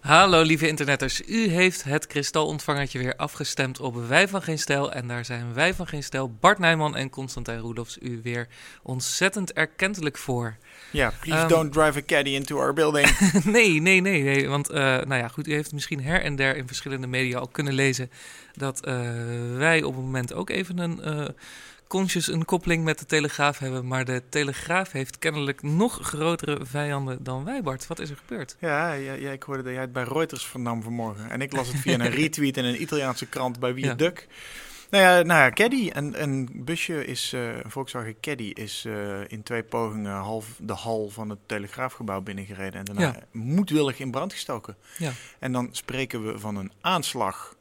Hallo lieve internetters, u heeft het kristalontvangertje weer afgestemd op Wij van Geen Stijl. En daar zijn Wij van Geen Stijl, Bart Nijman en Constantijn Roelofs u weer ontzettend erkentelijk voor. Ja, please Ehm, don't drive a caddy into our building. nee, nee, nee, nee. Want eh, nou ja, goed, u heeft misschien her en der in verschillende media al kunnen lezen dat eh, wij op het moment ook even een eh conscious een koppeling met de Telegraaf hebben. Maar de Telegraaf heeft kennelijk nog grotere vijanden dan wij, Bart. Wat is er gebeurd? ja, ja, ja, ik hoorde dat jij het bij Reuters vernam vanmorgen. En ik las het via een retweet in een Italiaanse krant bij Wie Ja. Duck. Nou ja, nou ja, Caddy. Een, een busje is, eh, een Volkswagen Caddy is eh, in twee pogingen half de hal van het Telegraafgebouw binnengereden. En daarna Ja. moedwillig in brand gestoken. Ja. En dan spreken we van een aanslag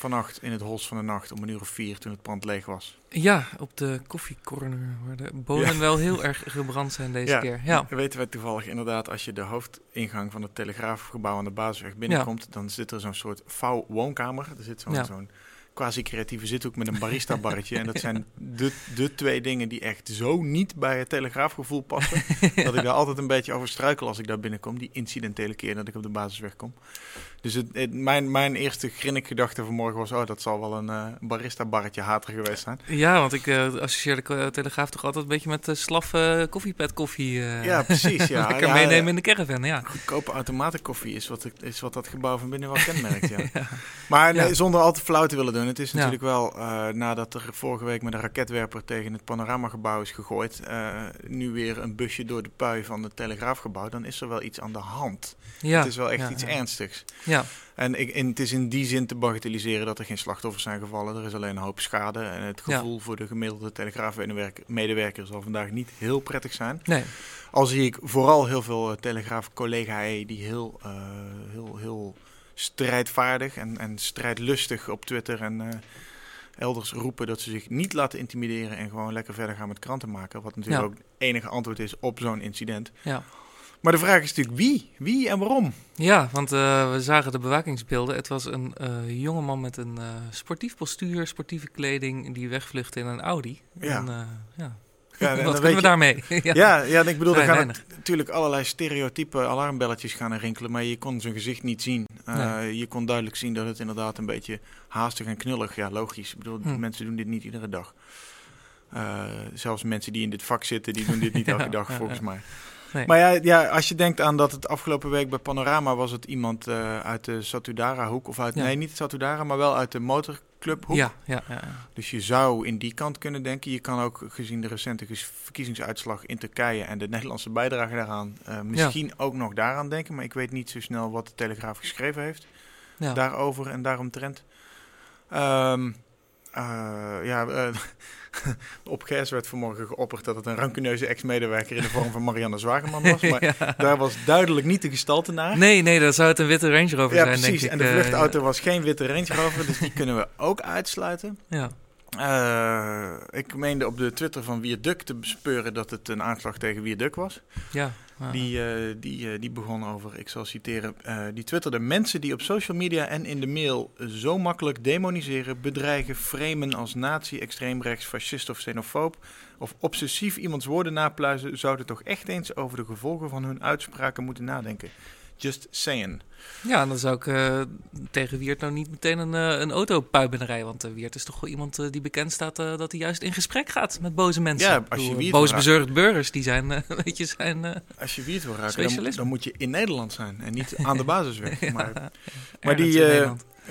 vannacht in het hols van de nacht om een uur of vier toen het pand leeg was. Ja, op de koffiecorner waar de bonen Ja. wel heel erg gebrand zijn deze Ja. keer. Ja, weten we toevallig inderdaad, als je de hoofdingang van het telegraafgebouw aan de basisweg binnenkomt, dan zit er zo'n soort vouw-woonkamer. Er zit zo'n zo'n quasi-creatieve zithoek met een barista-barretje. en dat zijn de, de twee dingen die echt zo niet bij het telegraafgevoel passen. Dat ik daar altijd een beetje over struikel als ik daar binnenkom. Die incidentele keer dat ik op de basisweg kom. Dus het, het- mijn, mijn eerste grinnikgedachte vanmorgen was, oh, dat zal wel een eh, barista-barretje hater geweest zijn. ja want ik eh, associeer de ko- Telegraaf toch altijd een beetje met uh, slaf eh, koffiepet koffie. eh, Ja, precies. Ja. Lekker Ja, meenemen in de caravan, ja. Goedkope automatenkoffie is wat, is wat dat gebouw van binnen wel kenmerkt, ja. Maar nee, Ja. zonder al te flauw te willen doen. Het is Ja. natuurlijk wel, eh, nadat er vorige week met een raketwerper tegen het panoramagebouw is gegooid, eh, nu weer een busje door de pui van het telegraafgebouw, dan is er wel iets aan de hand. ja. het is wel echt ja, iets ernstigs. Ja, En, ik, en het is in die zin te bagatelliseren dat er geen slachtoffers zijn gevallen. Er is alleen een hoop schade. En het gevoel voor de gemiddelde telegraafmedewerker zal vandaag niet heel prettig zijn. nee. Al zie ik vooral heel veel uh, telegraaf-collega's die heel, uh, heel, heel strijdvaardig en, en strijdlustig op Twitter en uh, elders roepen dat ze zich niet laten intimideren en gewoon lekker verder gaan met kranten maken. Wat natuurlijk Ja. ook het enige antwoord is op zo'n incident. Ja. Maar de vraag is natuurlijk wie? Wie en waarom? Ja, want uh, we zagen de bewakingsbeelden. Het was een uh, jongeman met een sportief postuur, sportieve kleding, die wegvluchtte in een Audi. Ja. En, ja. Wat kunnen we daarmee? ja. ja, ja, ik bedoel, er gaan natuurlijk allerlei stereotype alarmbelletjes gaan rinkelen, maar je kon zijn gezicht niet zien. Uh, Nee. Je kon duidelijk zien dat het inderdaad een beetje haastig en knullig, ja logisch. Ik bedoel, Hm. mensen doen dit niet iedere dag. Uh, zelfs mensen die in dit vak zitten, die doen dit niet elke dag volgens mij. Nee. Maar ja, ja, als je denkt aan dat het afgelopen week bij Panorama was het iemand uh, uit de Satudara-hoek, of uit, Ja. nee, niet Satudara, maar wel uit de motorclubhoek. Ja, ja, ja. Dus je zou in die kant kunnen denken. Je kan ook gezien de recente verkiezingsuitslag in Turkije en de Nederlandse bijdrage daaraan, uh, misschien ook nog daaraan denken. Maar ik weet niet zo snel wat de Telegraaf geschreven heeft ja. daarover en daaromtrent. Um, uh, ja, uh, op Gers werd vanmorgen geopperd dat het een rancuneuze ex-medewerker in de vorm van Marianne Zwageman was. Maar Ja. daar was duidelijk niet de gestalte naar. Nee, nee, dan zou het een witte Range Rover ja, zijn, precies. denk ik. En de eh, vluchtauto was geen witte Range Rover, dus die kunnen we ook uitsluiten. ja. Ik meende op de Twitter van Wierduk te bespeuren dat het een aanslag tegen Wierduk was. Ja. Die, uh, die, uh, die begon over, ik zal citeren, uh, die twitterde mensen die op social media en in de mail zo makkelijk demoniseren, bedreigen, framen als nazi, extreemrechts, fascist of xenofoob of obsessief iemands woorden napluizen, zouden toch echt eens over de gevolgen van hun uitspraken moeten nadenken. Just saying. Ja, en dan zou ik uh, tegen Wiert nou niet meteen een, uh, een auto puibenrij. Want uh, Wiert is toch wel iemand die bekend staat dat hij juist in gesprek gaat met boze mensen. Ja, als je Wiert boos bezorgd burgers, die zijn, weet je, zijn Als je Wiert wil raken, dan, dan, moet je in Nederland zijn en niet aan de basisweg. ja, maar maar die,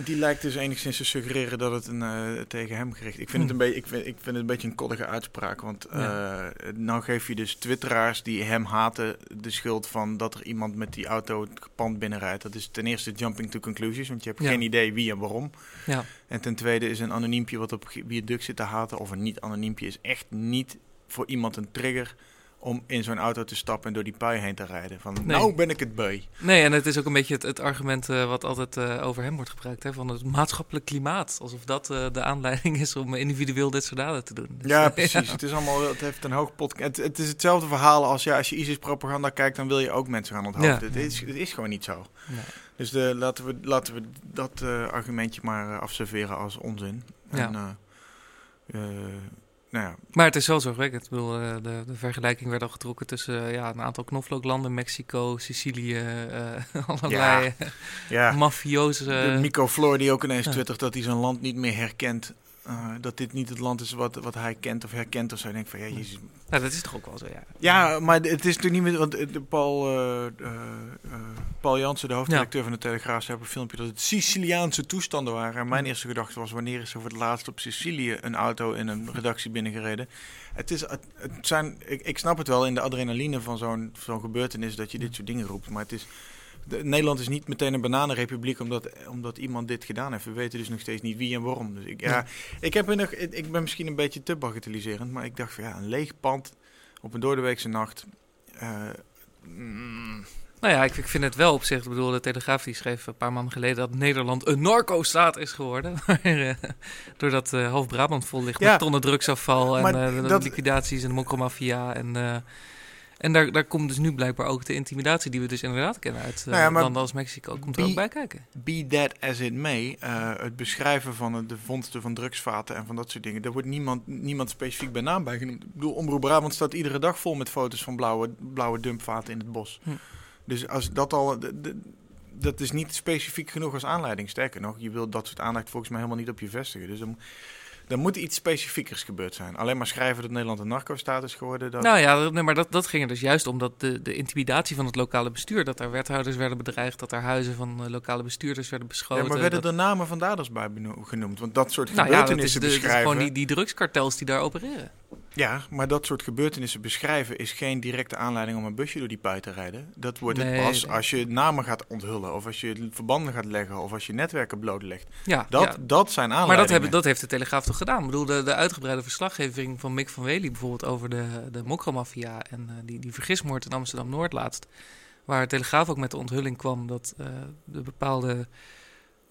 die lijkt dus enigszins te suggereren dat het een, uh, tegen hem gericht Ik vind, Hm. het een beetje, ik, vind, ik vind het een beetje een koddige uitspraak. Want uh, Ja. nou geef je dus twitteraars die hem haten de schuld van dat er iemand met die auto het pand binnenrijdt. Dat is ten eerste jumping to conclusions, want je hebt Ja. geen idee wie en waarom. Ja. En ten tweede is een anoniempje wat op wie duk zit te haten, of een niet-anoniempje, is echt niet voor iemand een trigger om in zo'n auto te stappen en door die pui heen te rijden. Van, Nee. nou ben ik het beu. Nee, en het is ook een beetje het, het argument uh, wat altijd uh, over hem wordt gebruikt. Hè, van het maatschappelijk klimaat. Alsof dat uh, de aanleiding is om individueel dit soort daden te doen. Dus, ja, precies. Het, is allemaal, het heeft een hoog podcast. Het, het, is hetzelfde verhaal als ja, als je ISIS-propaganda kijkt, dan wil je ook mensen gaan onthouden. Ja. Het, is, het is gewoon niet zo. Nee. Dus de, laten, we, laten we dat argumentje maar afserveren als onzin. Ja. En, uh, nou ja, Maar het is wel zorgwekkend. Ik bedoel, eh, de, de vergelijking werd al getrokken tussen eh, ja, een aantal knoflooklanden. Mexico, Sicilië, eh, allerlei ja. mafioze... de Mico Floor die ook ineens ja. twittert dat hij zijn land niet meer herkent. Eh, dat dit niet het land is wat, wat hij kent of herkent of zo. Ik denk van, ja, jezus. Ja, dat is toch ook wel zo, ja. Ja, maar het is natuurlijk niet meer... Want eh, de Paul, eh, Paul Jansen, de hoofdredacteur van de Telegraaf, zei op een filmpje dat het Siciliaanse toestanden waren. En mijn eerste gedachte was, wanneer is er voor het laatst op Sicilië een auto in een redactie binnengereden? Het is, het, het zijn, ik, ik snap het wel in de adrenaline van zo'n zo'n gebeurtenis dat je dit soort dingen roept. Maar het is... De, Nederland is niet meteen een bananenrepubliek omdat, omdat iemand dit gedaan heeft. We weten dus nog steeds niet wie en waarom. Dus ik, ja, Ja. ik, heb nog, ik ben misschien een beetje te bagatelliserend, maar ik dacht van ja, een leeg pand op een doordeweekse nacht. mm, Nou ja, ik, ik vind het wel op zich. Ik bedoel, de Telegraaf die schreef een paar maanden geleden dat Nederland een narco-staat is geworden. Maar, eh, doordat eh, half Brabant vol ligt Ja. met tonnen drugsafval en dat- liquidaties en de mokromafia. En, en daar, daar komt dus nu blijkbaar ook de intimidatie die we dus inderdaad kennen uit eh, Nou ja, maar landen als Mexico. Komt er ook bij kijken. be that as it may, eh, het beschrijven van de vondsten van drugsvaten en van dat soort dingen, daar wordt niemand, niemand specifiek bij naam bij genoemd. Ik bedoel, Omroep Brabant staat iedere dag vol met foto's van blauwe, blauwe dumpvaten in het bos. Hm. Dus als dat al, de- de- dat is niet specifiek genoeg als aanleiding. Sterker nog, je wilt dat soort aandacht volgens mij helemaal niet op je vestigen. Dus dan, dan moet iets specifiekers gebeurd zijn. Alleen maar schrijven dat Nederland een narco-staat is geworden. Dat, Nou ja, nee, maar dat, dat ging er dus juist om dat de, de intimidatie van het lokale bestuur. Dat daar wethouders werden bedreigd, dat daar huizen van eh, lokale bestuurders werden beschoten. ja, maar werden dat- er namen van daders bij genoemd? Want dat soort nou ja, dat is, de, gewoon die, die drugskartels die daar opereren. Ja, maar dat soort gebeurtenissen beschrijven is geen directe aanleiding om een busje door die pui te rijden. Dat wordt het pas nee. als je namen gaat onthullen, of als je verbanden gaat leggen, of als je netwerken blootlegt. Ja, Dat, ja. dat zijn aanleidingen. Maar dat, hebben, dat heeft de Telegraaf toch gedaan? Ik bedoel, de, de uitgebreide verslaggeving van Mick van Wely bijvoorbeeld over de, de mokromafia en eh, die, die vergismoord in Amsterdam-Noord laatst. Waar de Telegraaf ook met de onthulling kwam dat eh, de bepaalde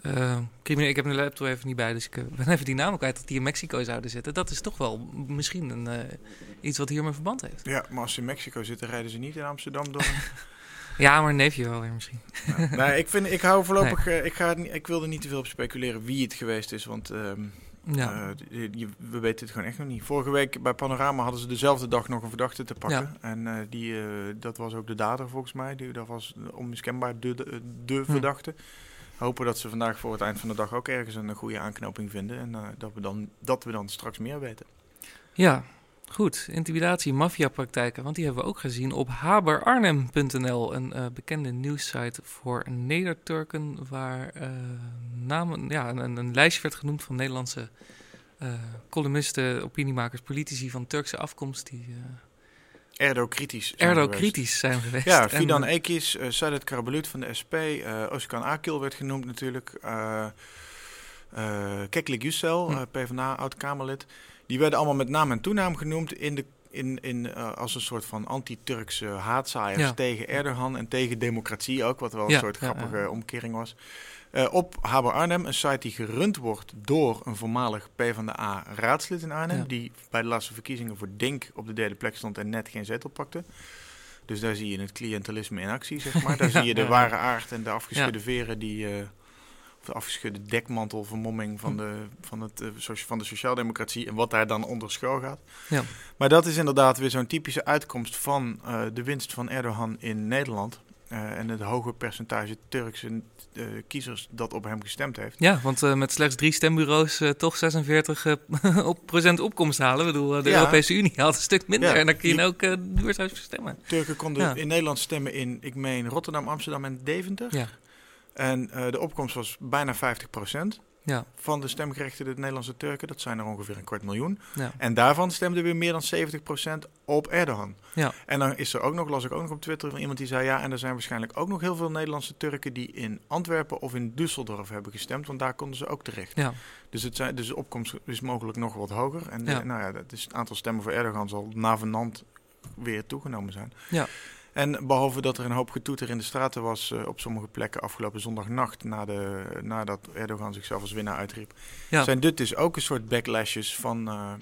eh. Ik heb mijn laptop even niet bij, dus ik eh, ben even die namen kwijt dat die in Mexico zouden zitten. Dat is toch wel misschien een, eh, iets wat hiermee verband heeft. Ja, maar als ze in Mexico zitten, rijden ze niet in Amsterdam door. Ja, maar een neefje wel weer misschien. Nee, ik, vind, ik hou voorlopig. eh, ik, ga ik wil er niet te veel op speculeren wie het geweest is. Want ehm, Ja, eh, je- we weten het gewoon echt nog niet. Vorige week bij Panorama hadden ze dezelfde dag nog een verdachte te pakken. En eh, die, eh, dat was ook de dader volgens mij. Die, dat was onmiskenbaar de, de, de Hm. verdachte. Hopen dat ze vandaag voor het eind van de dag ook ergens een goede aanknoping vinden. En eh, dat, we dan, dat we dan straks meer weten. Ja, goed. Intimidatie, maffiapraktijken. Want die hebben we ook gezien op haberarnhem.nl. Een eh, bekende nieuwssite voor Nederturken. Waar eh, namen, ja, een, een werd genoemd van Nederlandse columnisten, opiniemakers, politici van Turkse afkomst. Die eh Erdo kritisch. zijn erdo geweest. kritisch zijn geweest. Ja, Fidan eh, Ekis, uh, Sadet Karabulut van de SP, uh, Özkan Akil werd genoemd natuurlijk. Uh, uh, Keklik Yücel, Hm. PvdA, oud-Kamerlid. Die werden allemaal met naam en toenaam genoemd in de, in, in, uh, als een soort van anti-Turkse haatzaaiers Ja. tegen Erdogan en tegen democratie ook, wat wel een Ja, soort grappige ja. omkering was. Uh, op Haber Arnhem, een site die gerund wordt door een voormalig PvdA-raadslid in Arnhem, die bij de laatste verkiezingen voor Dink op de derde plek stond en net geen zetel pakte. Dus daar zie je het cliëntelisme in actie, zeg maar. Daar zie je de ware aard en de afgeschudde veren die... eh, de afgeschudde dekmantelvermomming van Hm. de, van, het, eh, van de sociaaldemocratie en wat daar dan onder schuil gaat. Ja. Maar dat is inderdaad weer zo'n typische uitkomst van eh, de winst van Erdogan in Nederland. eh, en het hoge percentage Turkse kiezers dat op hem gestemd heeft. Ja, want met slechts drie stembureaus toch 46 eh, op procent opkomst halen. Ik bedoel, de Ja. Europese Unie haalt een stuk minder. Ja, En dan kun je ook duurzaam stemmen. Turken konden Ja. in Nederland stemmen in, ik meen, Rotterdam, Amsterdam en Deventer. En eh, de opkomst was bijna 50% ja, van de stemgerechtigde Nederlandse Turken. Dat zijn er ongeveer een kwart miljoen. ja. En daarvan stemde weer meer dan 70% op Erdogan. Ja. En dan is er ook nog, las ik ook nog op Twitter van iemand die zei... ja, en er zijn waarschijnlijk ook nog heel veel Nederlandse Turken... die in Antwerpen of in Düsseldorf hebben gestemd. Want daar konden ze ook terecht. ja. Dus, het zijn, dus de opkomst is mogelijk nog wat hoger. En Ja. eh, nou ja, dat is het aantal stemmen voor Erdogan zal navenant weer toegenomen zijn. Ja. En behalve dat er een hoop getoeter in de straten was eh, op sommige plekken afgelopen zondagnacht, na de, nadat Erdogan zichzelf als winnaar uitriep, Ja. zijn dit dus ook een soort backlashes van eh,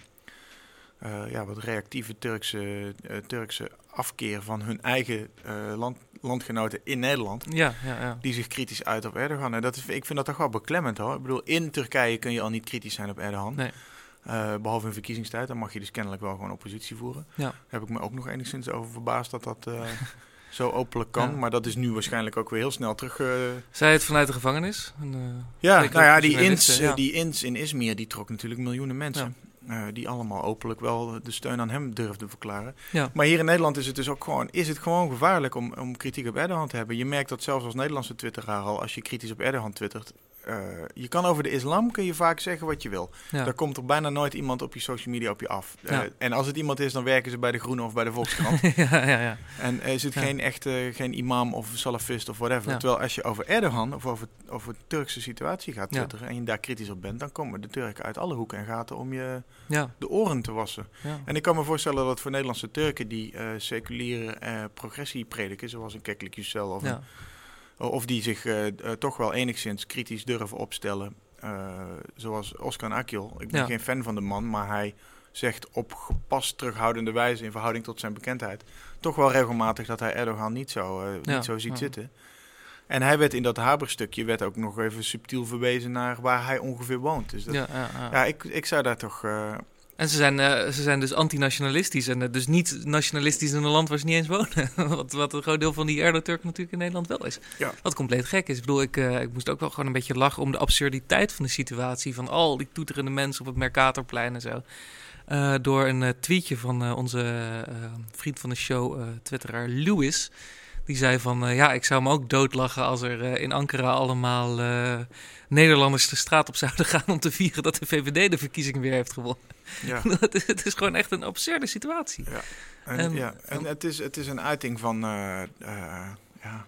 eh, ja, wat reactieve Turkse, Turkse afkeer van hun eigen land, landgenoten in Nederland. Ja, ja, ja. Die zich kritisch uit op Erdogan. En dat is, ik vind dat toch wel beklemmend hoor. Ik bedoel, in Turkije kun je al niet kritisch zijn op Erdogan. Nee. Uh, behalve in verkiezingstijd, dan mag je dus kennelijk wel gewoon oppositie voeren. Ja. Daar heb ik me ook nog enigszins over verbaasd dat dat uh, zo openlijk kan. Ja. Maar dat is nu waarschijnlijk ook weer heel snel terug. Uh... Zij het vanuit de gevangenis? En, ja, nou ja, die ins, ja. die ins in Izmir, die trok natuurlijk miljoenen mensen. Die allemaal openlijk wel de steun aan hem durfden verklaren. Maar hier in Nederland is het dus ook gewoon, is het gewoon gevaarlijk om, om kritiek op Erdogan te hebben. Je merkt dat zelfs als Nederlandse twitteraar al, als je kritisch op Erdogan twittert, uh, je kan over de islam kun je vaak zeggen wat je wil. Ja. Daar komt er bijna nooit iemand op je social media op je af. Uh, Ja. en als het iemand is, dan werken ze bij de Groene of bij de Volkskrant. ja, ja, ja. en is het geen echte, geen imam of salafist of whatever. Terwijl als je over Erdogan of over, over de Turkse situatie gaat twitteren en je daar kritisch op bent, dan komen de Turken uit alle hoeken en gaten om je de oren te wassen. En ik kan me voorstellen dat voor Nederlandse Turken die eh, seculiere eh, progressie prediken, zoals een Keklik Yücel of, een- of die zich eh, eh, toch wel enigszins kritisch durven opstellen, eh, zoals Oscar Akil. Ik ben Ja. geen fan van de man, maar hij zegt op gepast terughoudende wijze in verhouding tot zijn bekendheid toch wel regelmatig dat hij Erdogan niet zo, eh, Ja, niet zo ziet ja. zitten. En hij werd in dat Haber-stukje werd ook nog even subtiel verwezen naar waar hij ongeveer woont. Dus dat, ja, ja, ja, ja. ik, ik zou daar toch... eh, En ze zijn, eh, ze zijn dus antinationalistisch en eh, dus niet nationalistisch in een land waar ze niet eens wonen. wat, wat een groot deel van die Erdo-Turken natuurlijk in Nederland wel is. Ja. Wat compleet gek is. Ik bedoel, ik, eh, ik moest ook wel gewoon een beetje lachen om de absurditeit van de situatie. Van al die toeterende mensen op het Mercatorplein en zo. Door een tweetje van onze vriend van de show, twitteraar Lewis. Die zei van, eh, ja, ik zou me ook doodlachen als er eh, in Ankara allemaal eh, Nederlanders de straat op zouden gaan om te vieren dat de VVD de verkiezing weer heeft gewonnen. ja. het, is, het is gewoon echt een absurde situatie. En, En- ja, en het, is, het is een uiting van ja,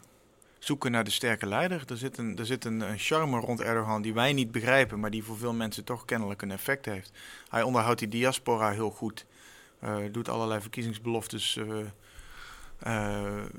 zoeken naar de sterke leider. Er zit, een, er zit een, een charme rond Erdogan die wij niet begrijpen, maar die voor veel mensen toch kennelijk een effect heeft. Hij onderhoudt die diaspora heel goed. doet allerlei verkiezingsbeloftes eh,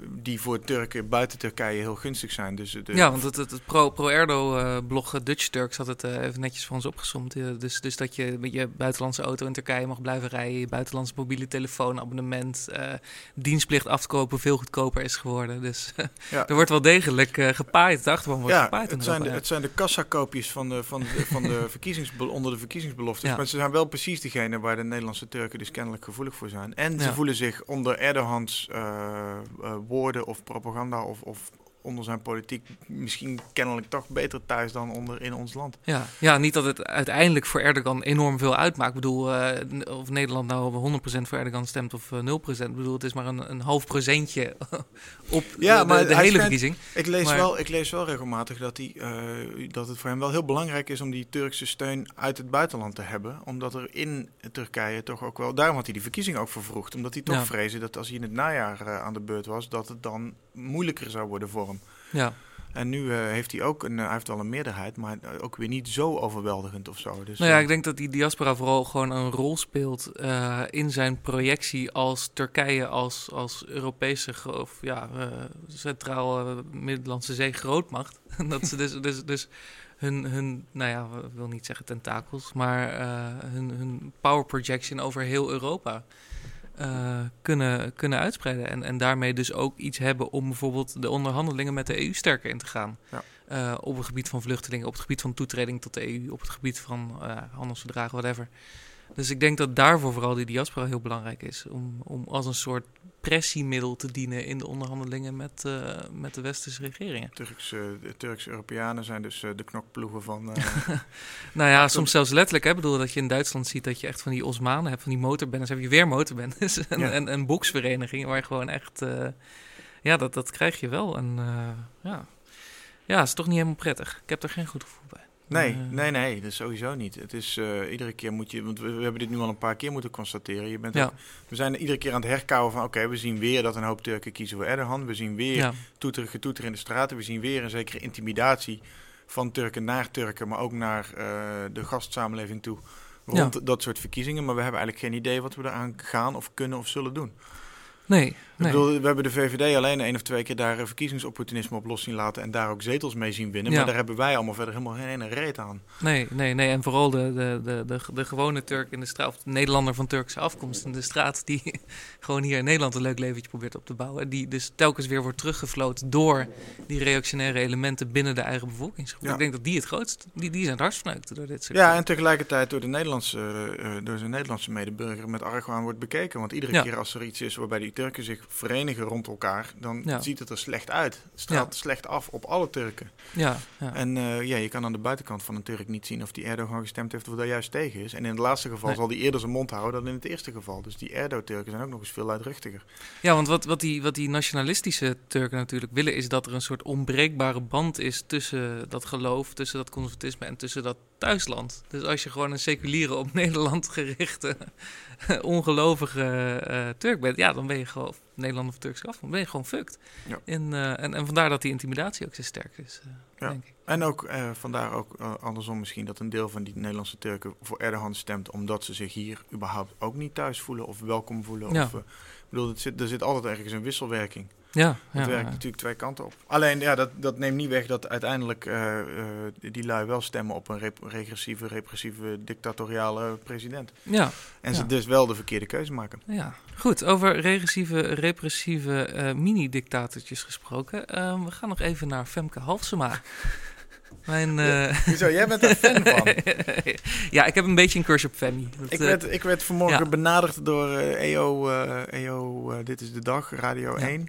die voor Turken buiten Turkije heel gunstig zijn. Dus de, Ja, want het, het, het pro- pro-Erdo-blog Dutch Turks had het eh, even netjes voor ons opgesomd. Eh, dus, dus dat je met je buitenlandse auto in Turkije mag blijven rijden, je buitenlandse mobiele telefoonabonnement, eh dienstplicht afkopen veel goedkoper is geworden. Dus Ja. er wordt wel degelijk gepaaid, de achterban wordt ja, gepaaid. het zijn, de, het zijn de kassakoopjes van de, van de, van de verkiezingsbe- onder de verkiezingsbeloftes. Ja. Maar ze zijn wel precies degene waar de Nederlandse Turken dus kennelijk gevoelig voor zijn. En ze voelen zich onder Erdogans woorden of propaganda of, of onder zijn politiek misschien kennelijk toch beter thuis dan onder in ons land. Ja, ja, niet dat het uiteindelijk voor Erdogan enorm veel uitmaakt. Ik bedoel, eh, of Nederland nou 100% voor Erdogan stemt of eh, 0%. Ik bedoel, het is maar een, een half procentje op Ja, de, maar de, hele schijnt- verkiezing. Ik lees, Maar- wel, ik lees wel regelmatig dat, hij, eh, dat het voor hem wel heel belangrijk is om die Turkse steun uit het buitenland te hebben. Omdat er in Turkije toch ook wel. Daarom had hij die verkiezing ook vervroegd. Omdat hij toch Ja. vreesde dat als hij in het najaar eh, aan de beurt was, dat het dan moeilijker zou worden voor hem. Ja. En nu eh, heeft hij ook een, eh, hij heeft wel een meerderheid, maar eh, ook weer niet zo overweldigend of zo. Dus, Nou ja, ik denk dat die diaspora vooral gewoon een rol speelt in zijn projectie als Turkije als, als Europese of ja, centraal Middellandse Zee grootmacht. dat ze dus, dus, dus hun, hun, nou ja, ik wil niet zeggen tentakels, maar hun, hun power projection over heel Europa eh, kunnen, kunnen uitspreiden. En, en daarmee dus ook iets hebben om bijvoorbeeld de onderhandelingen met de EU sterker in te gaan. Ja. Eh, op het gebied van vluchtelingen, op het gebied van toetreding tot de EU, op het gebied van eh, handelsverdragen, whatever. Dus ik denk dat daarvoor vooral die diaspora heel belangrijk is. Om, om als een soort pressiemiddel te dienen in de onderhandelingen met, eh, met de westerse regeringen. Turks, eh, de Turkse Europeanen zijn dus eh, de knokploegen van. eh, Nou ja, soms zelfs letterlijk. Ik bedoel dat je in Duitsland ziet dat je echt van die Osmanen hebt, van die motorbendes. heb je weer motorbendes en, Ja. en, en boksverenigingen waar je gewoon echt... ja, dat, dat krijg je wel. En ja. ja, is toch niet helemaal prettig. Ik heb er geen goed gevoel. Nee, Eh, nee, nee, dat is sowieso niet. Het is eh, iedere keer moet je, want we, we hebben dit nu al een paar keer moeten constateren. Je bent Ja. ook- we zijn iedere keer aan het herkauwen van, oké, we zien weer dat een hoop Turken kiezen voor Erdogan. We zien weer Ja, toeter, getoeter in de straten. We zien weer een zekere intimidatie van Turken naar Turken, maar ook naar eh, de gastsamenleving toe. Rond dat soort verkiezingen. Maar we hebben eigenlijk geen idee wat we eraan gaan of kunnen of zullen doen. Nee, Ik nee. bedoel, we hebben de VVD alleen één of twee keer daar verkiezingsopportunisme op los zien laten en daar ook zetels mee zien winnen. Ja. Maar daar hebben wij allemaal verder helemaal geen ene reet aan. Nee, nee, nee. En vooral de, de, de, de, de gewone Turk in de straat, of de Nederlander van Turkse afkomst in de straat, die gewoon hier in Nederland een leuk leventje probeert op te bouwen. Die dus telkens weer wordt teruggefloten door die reactionaire elementen binnen de eigen bevolkingsgroep. Ja. Ik denk dat die het grootst, die, die zijn het hardst door dit soort Ja, en tegelijkertijd door de Nederlandse, eh, door zijn Nederlandse medeburger met argwaan wordt bekeken. Want iedere Ja. keer als er iets is waarbij die Turken zich verenigen rond elkaar, dan Ja. ziet het er slecht uit. Het straalt Ja. slecht af op alle Turken. Ja, ja. En eh, ja, je kan aan de buitenkant van een Turk niet zien of die Erdogan gestemd heeft of daar juist tegen is. En in het laatste geval Nee. zal die eerder zijn mond houden dan in het eerste geval. Dus die Erdo-Turken zijn ook nog eens veel luidruchtiger. Ja, want wat, wat, die, wat die nationalistische Turken natuurlijk willen, is dat er een soort onbreekbare band is tussen dat geloof, tussen dat conservatisme en tussen dat thuisland. Dus als je gewoon een seculiere, op Nederland gerichte, ongelovige eh, Turk bent, ja, dan ben je gewoon, of Nederlander of Turks af, dan ben je gewoon fucked. Ja. En, eh, en, en vandaar dat die intimidatie ook zo sterk is, eh, Ja. denk ik. En ook eh, vandaar ook eh, andersom misschien dat een deel van die Nederlandse Turken voor Erdogan stemt, omdat ze zich hier überhaupt ook niet thuis voelen of welkom voelen. Ja. Of, eh, ik bedoel, het zit, er zit altijd ergens een wisselwerking. Ja, Het ja, werkt ja. natuurlijk twee kanten op. Alleen, ja, dat, dat neemt niet weg dat uiteindelijk eh, eh, die lui wel stemmen op een rep- regressieve, repressieve, dictatoriale president. ja. En ze Ja. dus wel de verkeerde keuze maken. Ja, goed. Over regressieve, repressieve eh, mini-dictatortjes gesproken. Ehm, we gaan nog even naar Femke Halsema. Mijn, Hoezo, jij bent daar fan van? ja, ik heb een beetje een crush op Femi. Dat, Ik werd, ik werd vanmorgen ja. benaderd door EO, eh, EO eh, Dit is de Dag, Radio Ja. 1.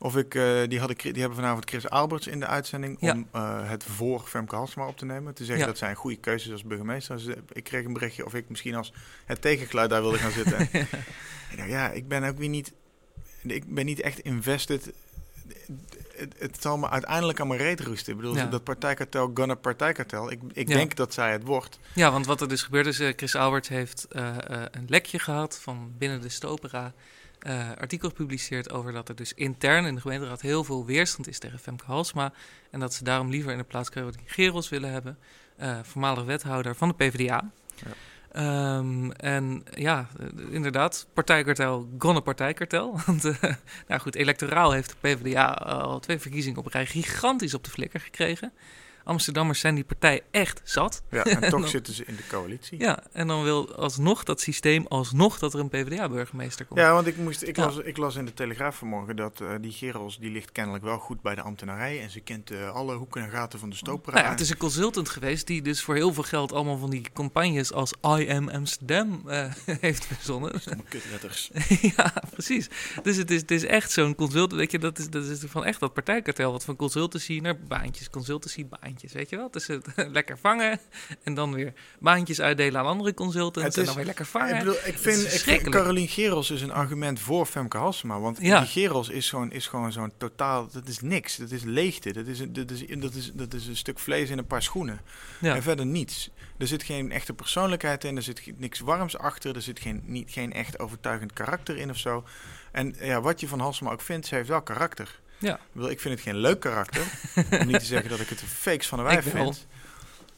Of ik, eh, die, hadden, die hebben vanavond Chris Alberts in de uitzending Ja. om eh, het voor Femke Halsema op te nemen. Te zeggen Ja. dat zij een goede keuze is als burgemeester. Dus, ik kreeg een berichtje of ik misschien als het tegengeluid daar wilde gaan zitten. ik dacht, ja, ik ben ook weer niet, ik ben niet echt invested. Het, het zal me uiteindelijk aan mijn reet roesten. Ik bedoel, Ja. dat partijkartel, gunna partijkartel. Ik, ik denk dat zij het wordt. Ja, want wat er dus gebeurd is, eh, Chris Alberts heeft een lekje gehad van binnen de Stopera. Eh, artikel gepubliceerd over dat er dus intern in de gemeenteraad heel veel weerstand is tegen Femke Halsma. En dat ze daarom liever in de plaats Caroline Gerels willen hebben, eh, voormalig wethouder van de PvdA. Ja. Ehm, en ja, eh, inderdaad, partijkartel, gonne partijkartel. Want nou goed, electoraal heeft de PvdA al twee verkiezingen op rij gigantisch op de flikker gekregen. Amsterdammers zijn die partij echt zat. Ja, en toch dan- zitten ze in de coalitie. Ja, en dan wil alsnog dat systeem, alsnog dat er een PvdA-burgemeester komt. Ja, want ik, moest, ik, Ja. las, ik las in de Telegraaf vanmorgen dat eh, die Gerels, die ligt kennelijk wel goed bij de ambtenarij. En ze kent eh, alle hoeken en gaten van de stopera. Nou ja, het is een consultant geweest die dus voor heel veel geld allemaal van die campagnes als I am Amsterdam eh, heeft verzonnen. Kutletters. ja, precies. Dus het is, het is echt zo'n consultant, weet je, dat is, dat is van echt dat partijkartel, wat van consultancy naar baantjes, consultancy baantjes, weet je wel? Het lekker vangen en dan weer baantjes uitdelen aan andere consultants en dan weer lekker Ik, vangen. bedoel, ik, vind, ik vind verschrikkelijk. Carolien Gerels is een argument voor Femke Halsema. Want Ja. die Gerels is gewoon, is gewoon zo'n totaal... Dat is niks. Dat is leegte. Dat is, een- dat, is, dat, is, dat is een stuk vlees in een paar schoenen. ja. En verder niets. Er zit geen echte persoonlijkheid in. Er zit niks warms achter. Er zit geen, niet, geen echt overtuigend karakter in of zo. En ja, wat je van Halsema ook vindt, ze heeft wel karakter. Ja. Ik, vind het geen leuk karakter. om niet te zeggen dat ik het een fakes van de wijf vind.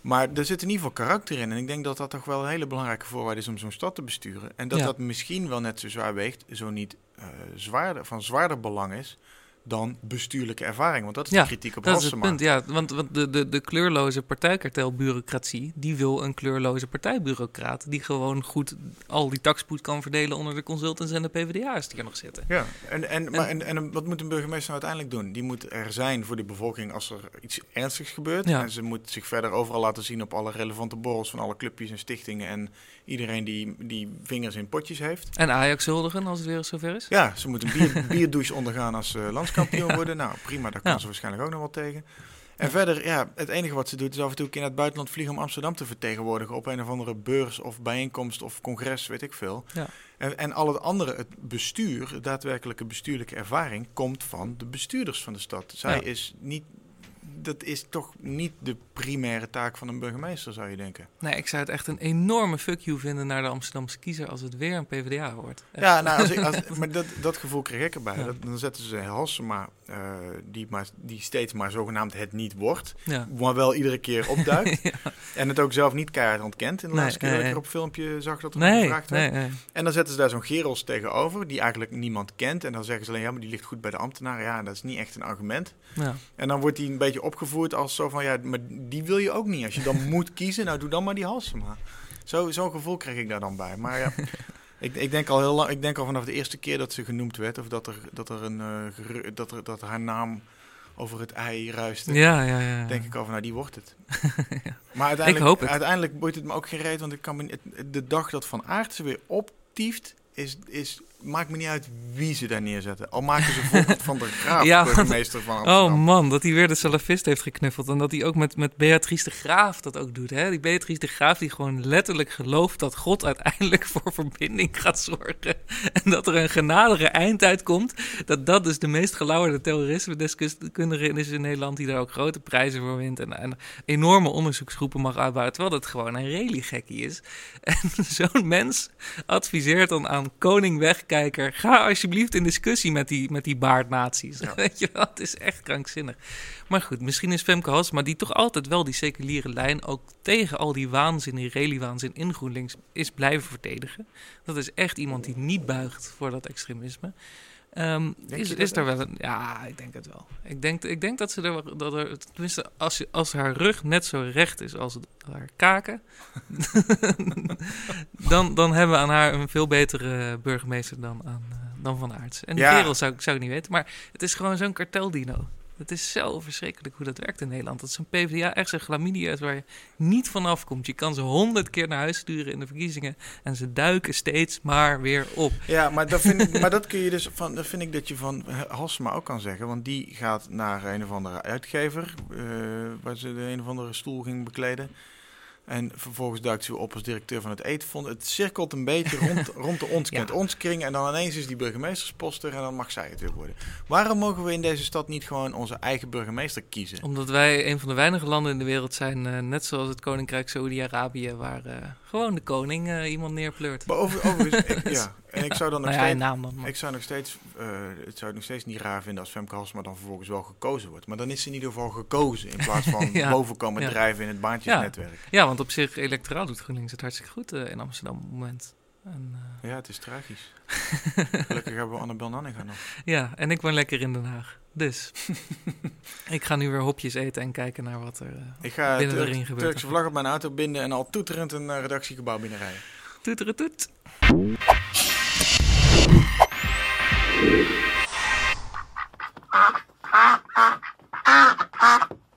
Maar er zit in ieder geval karakter in. En ik denk dat dat toch wel een hele belangrijke voorwaarde is om zo'n stad te besturen. En dat Ja. dat misschien wel net zo zwaar weegt, zo niet eh, zwaarder, van zwaarder belang is dan bestuurlijke ervaring. Want dat is Ja, de kritiek op Dat is het punt, ja. Want, want de, de, de kleurloze partijkartelbureaucratie... die wil een kleurloze partijbureaucraat... die gewoon goed al die takspoed kan verdelen... onder de consultants en de PvdA'ers die er nog zitten. Ja, en, en, maar, en, en wat moet een burgemeester nou uiteindelijk doen? Die moet er zijn voor de bevolking als er iets ernstigs gebeurt. Ja. En ze moet zich verder overal laten zien op alle relevante borrels van alle clubjes en stichtingen. En iedereen die, die vingers in potjes heeft. En Ajax huldigen als het weer zover is. Ja, ze moet een bier, bierdouche ondergaan als ze landskampioen worden. Nou, prima, daar kan Ja. ze waarschijnlijk ook nog wel tegen. En verder, ja, het enige wat ze doet is af en toe een keer naar het buitenland vliegen om Amsterdam te vertegenwoordigen op een of andere beurs of bijeenkomst of congres, weet ik veel. Ja. En, en al het andere, het bestuur, de daadwerkelijke bestuurlijke ervaring, komt van de bestuurders van de stad. Zij Ja. is niet dat is toch niet de primaire taak van een burgemeester, zou je denken. Nee, ik zou het echt een enorme fuck you vinden naar de Amsterdamse kiezer als het weer een PvdA wordt. Echt. Ja, nou, als ik, als, maar dat, dat gevoel kreeg ik erbij. Dat, dan zetten ze Halsema, uh, die, maar, die steeds maar zogenaamd het niet wordt, Ja. maar wel iedere keer opduikt. Ja. En het ook zelf niet keihard ontkent. In de Nee, laatste keer nee, dat ik er op filmpje zag dat er Nee, gevraagd werd. En dan zetten ze daar zo'n Geros tegenover, die eigenlijk niemand kent. En dan zeggen ze alleen, ja, maar die ligt goed bij de ambtenaren. Ja, dat is niet echt een argument. Ja. En dan wordt die een beetje opgevoerd als zo van, ja, maar die wil je ook niet. Als je dan moet kiezen, nou doe dan maar die Halsema. Zo, zo'n gevoel kreeg ik daar dan bij. Maar ja, ik, ik denk al heel lang, ik denk al vanaf de eerste keer dat ze genoemd werd, of dat er, dat er een, geru- dat, er, dat haar naam over het ei ruiste. Ja, ja, ja. Denk ik al van, nou, die wordt het. Ja. Maar uiteindelijk, Ik hoop het. uiteindelijk boeit het me ook geen reet, want ik kan me, het- de dag dat Van Aert ze weer optieft, is, is, maakt me niet uit wie ze daar neerzetten. Al maken ze van de Graaf Ja, burgemeester van Oh man, dat hij weer de salafist heeft geknuffeld. En dat hij ook met, met Beatrice de Graaf dat ook doet. Hè? Die Beatrice de Graaf die gewoon letterlijk gelooft dat God uiteindelijk voor verbinding gaat zorgen. En dat er een genadige eindtijd komt. Dat dat dus de meest gelauwerde terrorisme-deskundige is in Nederland. Die daar ook grote prijzen voor wint. En, en enorme onderzoeksgroepen mag uitbouwen. Terwijl dat gewoon een reliegekkie is. En zo'n mens adviseert dan aan koning wegkijker... ga alsjeblieft in discussie met die, met die baardnaties. Ja. Weet je wel, het is echt krankzinnig. Maar goed, misschien is Femke Halsema... die toch altijd wel die seculiere lijn... ook tegen al die waanzin, die relie-waanzin in GroenLinks... is blijven verdedigen. Dat is echt iemand die niet buigt voor dat extremisme. Ehm, is, is er wel een... Ja, ik denk het wel. Ik denk, ik denk dat ze er... Dat er tenminste, als, je, als haar rug net zo recht is als haar kaken... dan, dan hebben we aan haar een veel betere burgemeester dan, aan, eh, dan Van Aerts. En die Ja. kerel zou, ik- zou ik niet weten. Maar het is gewoon zo'n karteldino. Het is zo verschrikkelijk hoe dat werkt in Nederland. Dat is een PvdA echt zo'n chlamydia is waar je niet vanaf komt. Je kan ze honderd keer naar huis sturen in de verkiezingen... en ze duiken steeds maar weer op. Ja, maar dat, vind ik, maar dat kun je dus van, dat vind ik dat je van Halsema ook kan zeggen. Want die gaat naar een of andere uitgever, eh, waar ze de een of andere stoel ging bekleden. En vervolgens duikt ze op als directeur van het Eetfonds. Het cirkelt een beetje rond, rond de ons Ja. ons kring. En dan ineens is die burgemeesterspost er en dan mag zij het weer worden. Waarom mogen we in deze stad niet gewoon onze eigen burgemeester kiezen? Omdat wij een van de weinige landen in de wereld zijn... eh, net zoals het Koninkrijk Saoedi-Arabië... waar eh, gewoon de koning eh, iemand neerpleurt. Maar over, overigens, ik- ja. En ik zou dan nog Nou ja, steeds... naam dan. maar- Ik zou nog steeds, eh, het zou nog steeds niet raar vinden als Femke Halsema dan vervolgens wel gekozen wordt. Maar dan is ze in ieder geval gekozen in plaats van Ja. boven komen Ja. drijven in het baantjesnetwerk. Ja, want op zich electoraal doet GroenLinks het hartstikke goed eh, in Amsterdam op het moment. En, eh, Ja, het is tragisch. Gelukkig hebben we Annabel Nanninga nog. ja, en ik woon lekker in Den Haag. Dus ik ga nu weer hopjes eten en kijken naar wat er eh, Ik ga binnen de Turk- ring gebeurt. Turkse vlag op mijn auto binden en al toeterend een redactiegebouw binnenrijden. Toeteretoet. Ah!